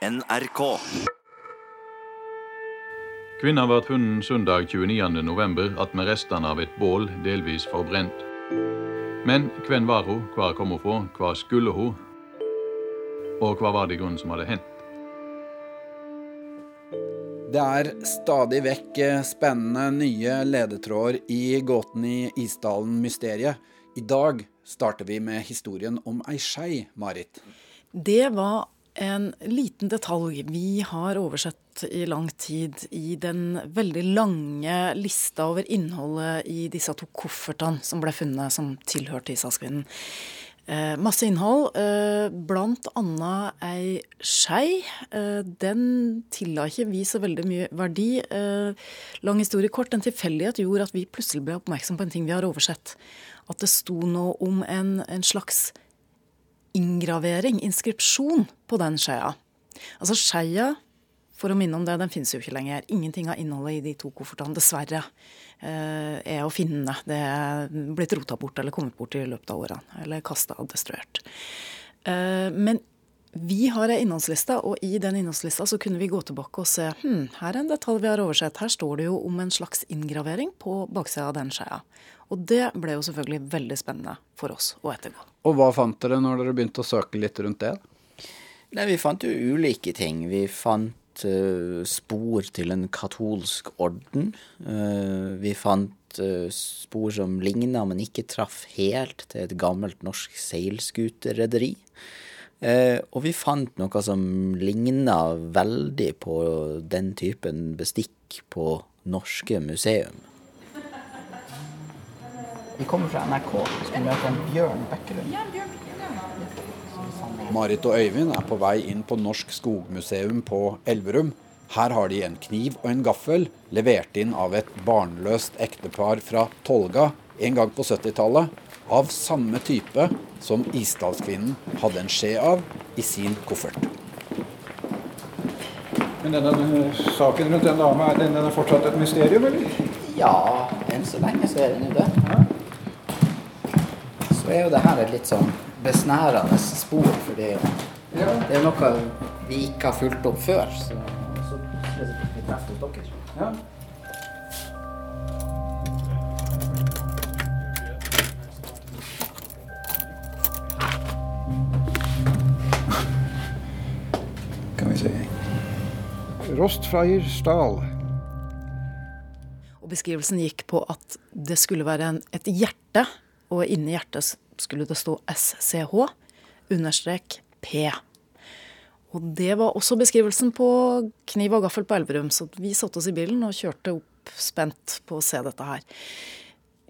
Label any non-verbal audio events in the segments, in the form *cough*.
NRK. Kvinna ble funnet søndag 29.11. med restene av et bål delvis forbrent. Men hvem var hun, hvor kom hun fra, hva skulle hun, og hva var det i grunnen som hadde hendt? Det er stadig vekk eh, spennende nye ledetråder i gåten i Isdalen-mysteriet. I dag starter vi med historien om ei skei, Marit. Det var en liten detalj vi har oversett i lang tid i den veldig lange lista over innholdet i disse to koffertene som ble funnet som tilhørte Isakskvinnen. Eh, masse innhold, eh, annet ei skei. Eh, den tilla ikke vi så veldig mye verdi. Eh, lang historie kort, en tilfeldighet gjorde at vi plutselig ble oppmerksom på en ting vi har oversett. At det sto noe om en, en slags inngravering, inskripsjon, på den skeia. Altså skeia, for å minne om det, den finnes jo ikke lenger. Ingenting av innholdet i de to koffertene, dessverre, eh, er å finne. Det er blitt rota bort eller kommet bort i løpet av årene. Eller kasta og destruert. Eh, men vi har ei innholdsliste, og i den innholdslista så kunne vi gå tilbake og se hm, her er en detalj vi har oversett. Her står det jo om en slags inngravering på baksida av den skeia. Og det ble jo selvfølgelig veldig spennende for oss å ettergå. Og hva fant dere når dere begynte å søke litt rundt det? Nei, vi fant jo ulike ting. Vi fant uh, spor til en katolsk orden. Uh, vi fant uh, spor som ligna, men ikke traff helt til et gammelt norsk seilskuterrederi. og vi fant noe som ligna veldig på den typen bestikk på norske museum. Vi kommer fra NRK. og skal møte en Bjørn Bekkelund. Marit og Øyvind er på vei inn på Norsk skogmuseum på Elverum. Her har de en kniv og en gaffel, levert inn av et barnløst ektepar fra Tolga en gang på 70-tallet. Av samme type som Isdalskvinnen hadde en skje av i sin koffert. Men denne, denne saken rundt den dama, er den, den er fortsatt et mysterium, eller? Ja, enn så lenge så er den jo det. Så er jo det her et litt sånn besnærende spor, fordi det er jo noe vi ikke har fulgt opp før. Så, så det treffer dere. Ja. Rostfreier Stahl. Og beskrivelsen gikk på at det skulle være en, et hjerte, og inni hjertet skulle det stå SCH understrek P. Og det var også beskrivelsen på kniv og gaffel på Elverum, så vi satte oss i bilen og kjørte opp spent på å se dette her.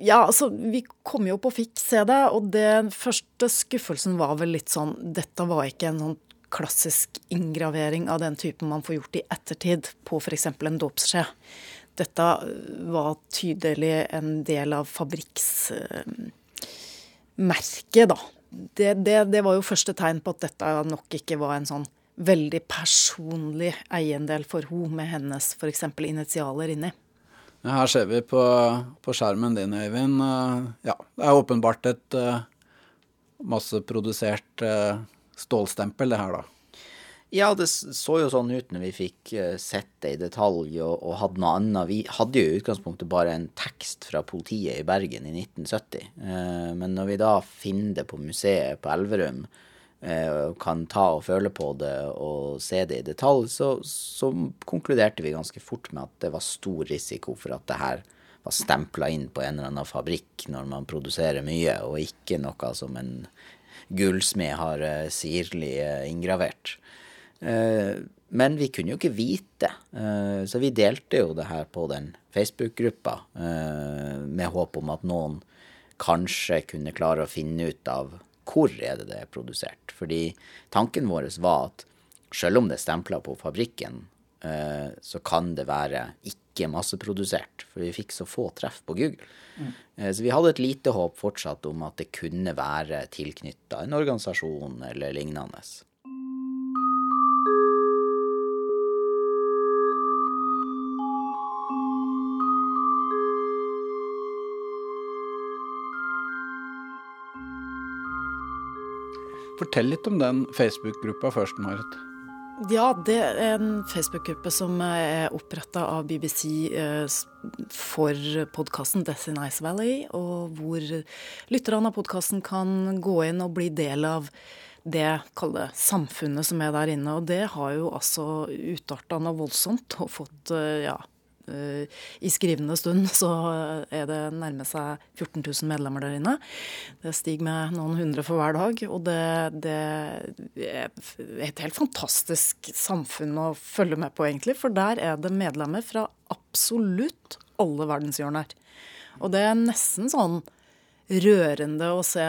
Ja, altså, vi kom jo opp og fikk se det, og den første skuffelsen var vel litt sånn Dette var ikke en sånn klassisk inngravering av den typen man får gjort i ettertid på f.eks. en dåpsskje. Dette var tydelig en del av fabrikksmerket, da. Det, det, det var jo første tegn på at dette nok ikke var en sånn veldig personlig eiendel for henne, med hennes f.eks. initialer inni. Her ser vi på, på skjermen din, Øyvind. Ja, det er åpenbart et uh, masseprodusert uh, stålstempel, det her, da. Ja, det så jo sånn ut når vi fikk eh, sett det i detalj og, og hadde noe annet. Vi hadde jo i utgangspunktet bare en tekst fra politiet i Bergen i 1970. Eh, men når vi da finner det på museet på Elverum, eh, kan ta og føle på det og se det i detalj, så, så konkluderte vi ganske fort med at det var stor risiko for at det her var stempla inn på en eller annen fabrikk når man produserer mye, og ikke noe som en gullsmed har eh, sirlig eh, inngravert. Eh, Men vi kunne jo ikke vite, så vi delte jo det her på den Facebook-gruppa med håp om at noen kanskje kunne klare å finne ut av hvor er det det er produsert. Fordi tanken vår var at selv om det er stempla på fabrikken, så kan det være ikke masseprodusert, for vi fikk så få treff på Google. Mm. Så vi hadde et lite håp fortsatt om at det kunne være tilknytta en organisasjon eller lignende. Fortell litt om den Facebook-gruppa først, Marit. Ja, det er en Facebook-gruppe som er oppretta av BBC eh, for podkasten Death in Ice Valley, og hvor lytterne av podkasten kan gå inn og bli del av det kalde samfunnet som er der inne. Og det har jo altså utarta noe voldsomt og fått eh, ja, Eh, I skrivende stund *laughs* så er det nærmer seg 14 000 medlemmer der inne. Det stiger med noen hundre for hver dag. Og det, det er et helt fantastisk samfunn å følge med på, egentlig. For der er det medlemmer fra absolutt alle verdenshjørner. Og det er nesten sånn rørende å se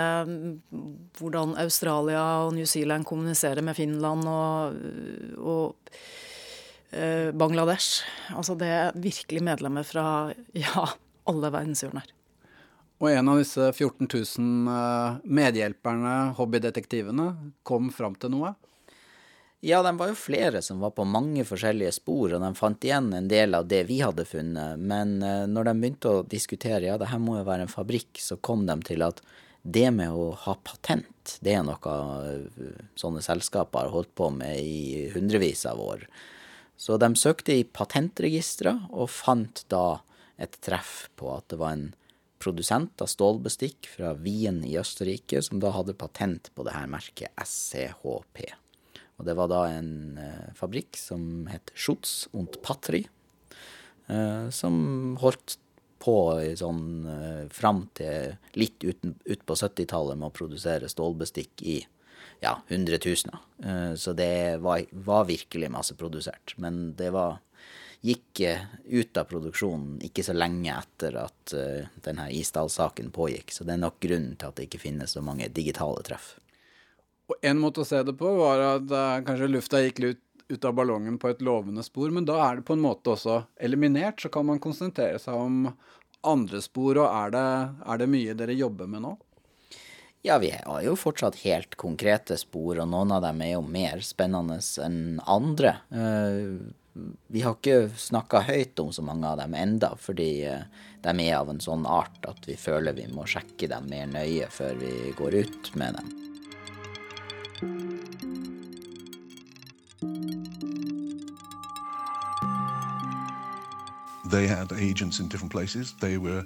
hvordan Australia og New Zealand kommuniserer med Finland og, og Eh, Bangladesh. Altså det er virkelig medlemmer fra ja, alle verdenshjørner. Og en av disse 14 000 eh, medhjelperne, hobbydetektivene, kom fram til noe? Ja, de var jo flere som var på mange forskjellige spor, og de fant igjen en del av det vi hadde funnet. Men eh, når de begynte å diskutere ja, det her må jo være en fabrikk, så kom de til at det med å ha patent, det er noe sånne selskaper har holdt på med i hundrevis av år. Så de søkte i patentregistra og fant da et treff på at det var en produsent av stålbestikk fra Wien i Østerrike som da hadde patent på det her merket SCHP. Og det var da en eh, fabrikk som het Schutz und Patri, eh, som holdt på sånn eh, fram til litt ut, ut på 70-tallet med å produsere stålbestikk i ja, hundretusener. Eh, så det var, var virkelig masseprodusert. Men det var gikk eh, ut av produksjonen ikke så lenge etter at uh, denne Isdal-saken pågikk. Så det er nok grunnen til at det ikke finnes så mange digitale treff. Og En måte å se det på var at kanskje lufta gikk ut, ut, av ballongen på et lovende spor, men da er det på en måte også eliminert. Så kan man konsentrere seg om andre spor. Og er det, er det mye dere jobber med nå? Ja, vi har jo fortsatt helt konkrete spor, og noen av dem er jo mer spennende enn andre. Eh, vi har ikke snakka høyt om så mange av dem enda, fordi eh, de er av en sånn art at vi føler vi må sjekke dem mer nøye før vi går ut med dem. They had agents in different places. They were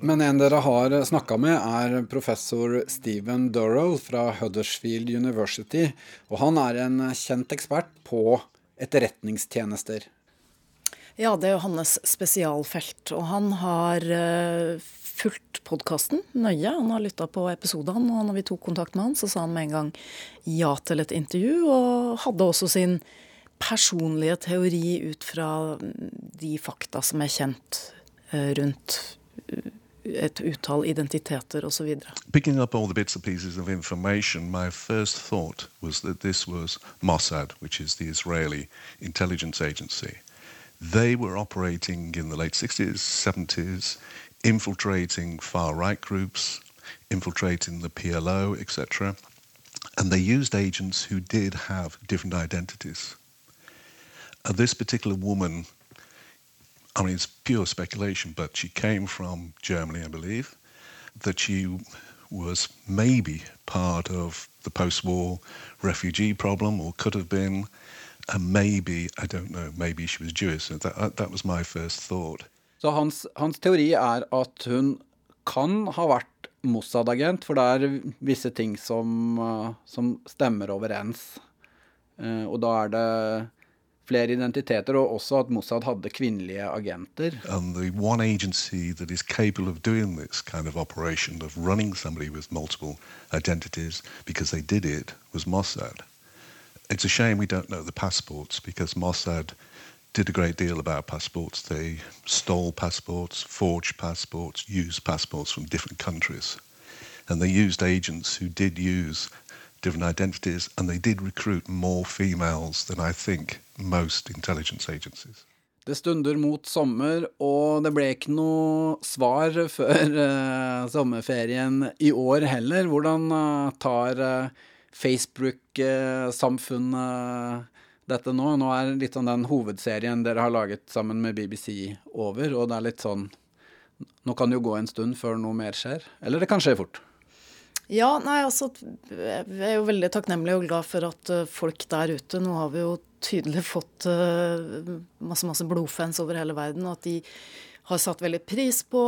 men en dere har snakka med, er professor Stephen Durrow fra Huddersfield University. Og han er en kjent ekspert på etterretningstjenester. Ja, det er jo hans spesialfelt. Og han har uh, fulgt podkasten nøye. Han har lytta på episodene, og når vi tok kontakt med han, så sa han med en gang ja til et intervju, og hadde også sin personlige teori ut fra de fakta som er kjent eh, rundt eh, et utall identiteter osv. Picking up all the bits and pieces of information, my first thought was that this was Mossad, which is the Israeli intelligence agency. They were operating in the late 60s, 70s, infiltrating far right groups, infiltrating the PLO, etc. And they used agents who did have different identities. Uh, this particular woman, I mean, it's pure speculation, but she came from Germany, I believe, that she was maybe part of the post war refugee problem or could have been. And maybe, I don't know, maybe she was Jewish. That, that was my first thought. Så hans, hans teori er at hun kan ha vært Mossad-agent, for det er visse ting som, uh, som stemmer overens. Uh, og da er det flere identiteter, og også at Mossad hadde kvinnelige agenter. And the one agency that is capable of doing this kind of operation, of running somebody with multiple identities, because they did it, was Mossad. It's a shame we don't know the passports, because Mossad did a great deal about passports. They stole passports, forged passports, used passports from different countries. And they used agents who did use different identities, and they did recruit more females than I think most intelligence agencies. Det stunder mot sommer, og det ble ikke noe svar *laughs* før uh, sommerferien i år heller. Hvordan uh, tar uh, Facebook-samfunnet dette nå? Nå er litt sånn den hovedserien dere har laget sammen med BBC over, og det er litt sånn Nå kan det jo gå en stund før noe mer skjer. Eller det kan skje fort. Ja, nei, altså Vi er jo veldig takknemlige og glad for at eh, folk der ute Nå har vi jo tydelig fått uh, masse, masse blodfans over hele verden, og at de har satt veldig pris på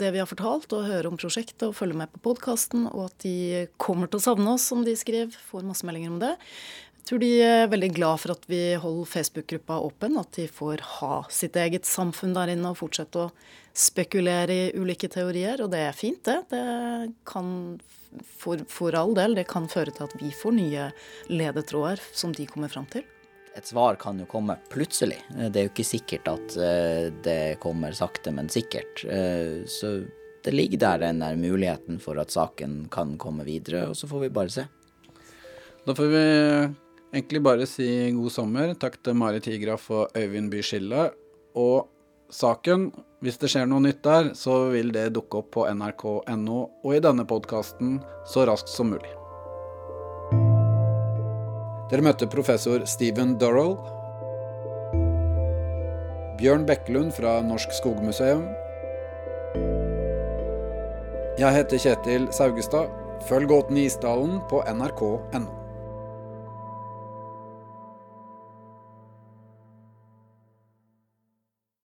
det vi har fortalt, og høre om prosjektet og følge med på podkasten, og at de kommer til å savne oss, som de skriver. Får masse meldinger om det. Jeg tror de er veldig glad for at vi holder Facebook-gruppa åpen, at de får ha sitt eget samfunn der inne og fortsette å spekulere i ulike teorier, og det er fint, det. Det kan for, for all del, det kan føre til at vi får nye ledetråder som de kommer fram til. Et svar kan jo komme plutselig. Det er jo ikke sikkert at eh, det kommer sakte, men sikkert. Eh, så det ligger der den der muligheten for at saken kan komme videre, og så får vi bare se. Da får vi egentlig bare si god sommer. Takk til Marit Tigraf og Øyvind Byskille. Og saken. Hvis det skjer noe nytt der, så vil det dukke opp på nrk.no og i denne podkasten så raskt som mulig. Dere møtte professor Stephen Durrell. Bjørn Bekkelund fra Norsk Skogmuseum. Jeg heter Kjetil Saugestad. Følg Gåten i isdalen på nrk.no.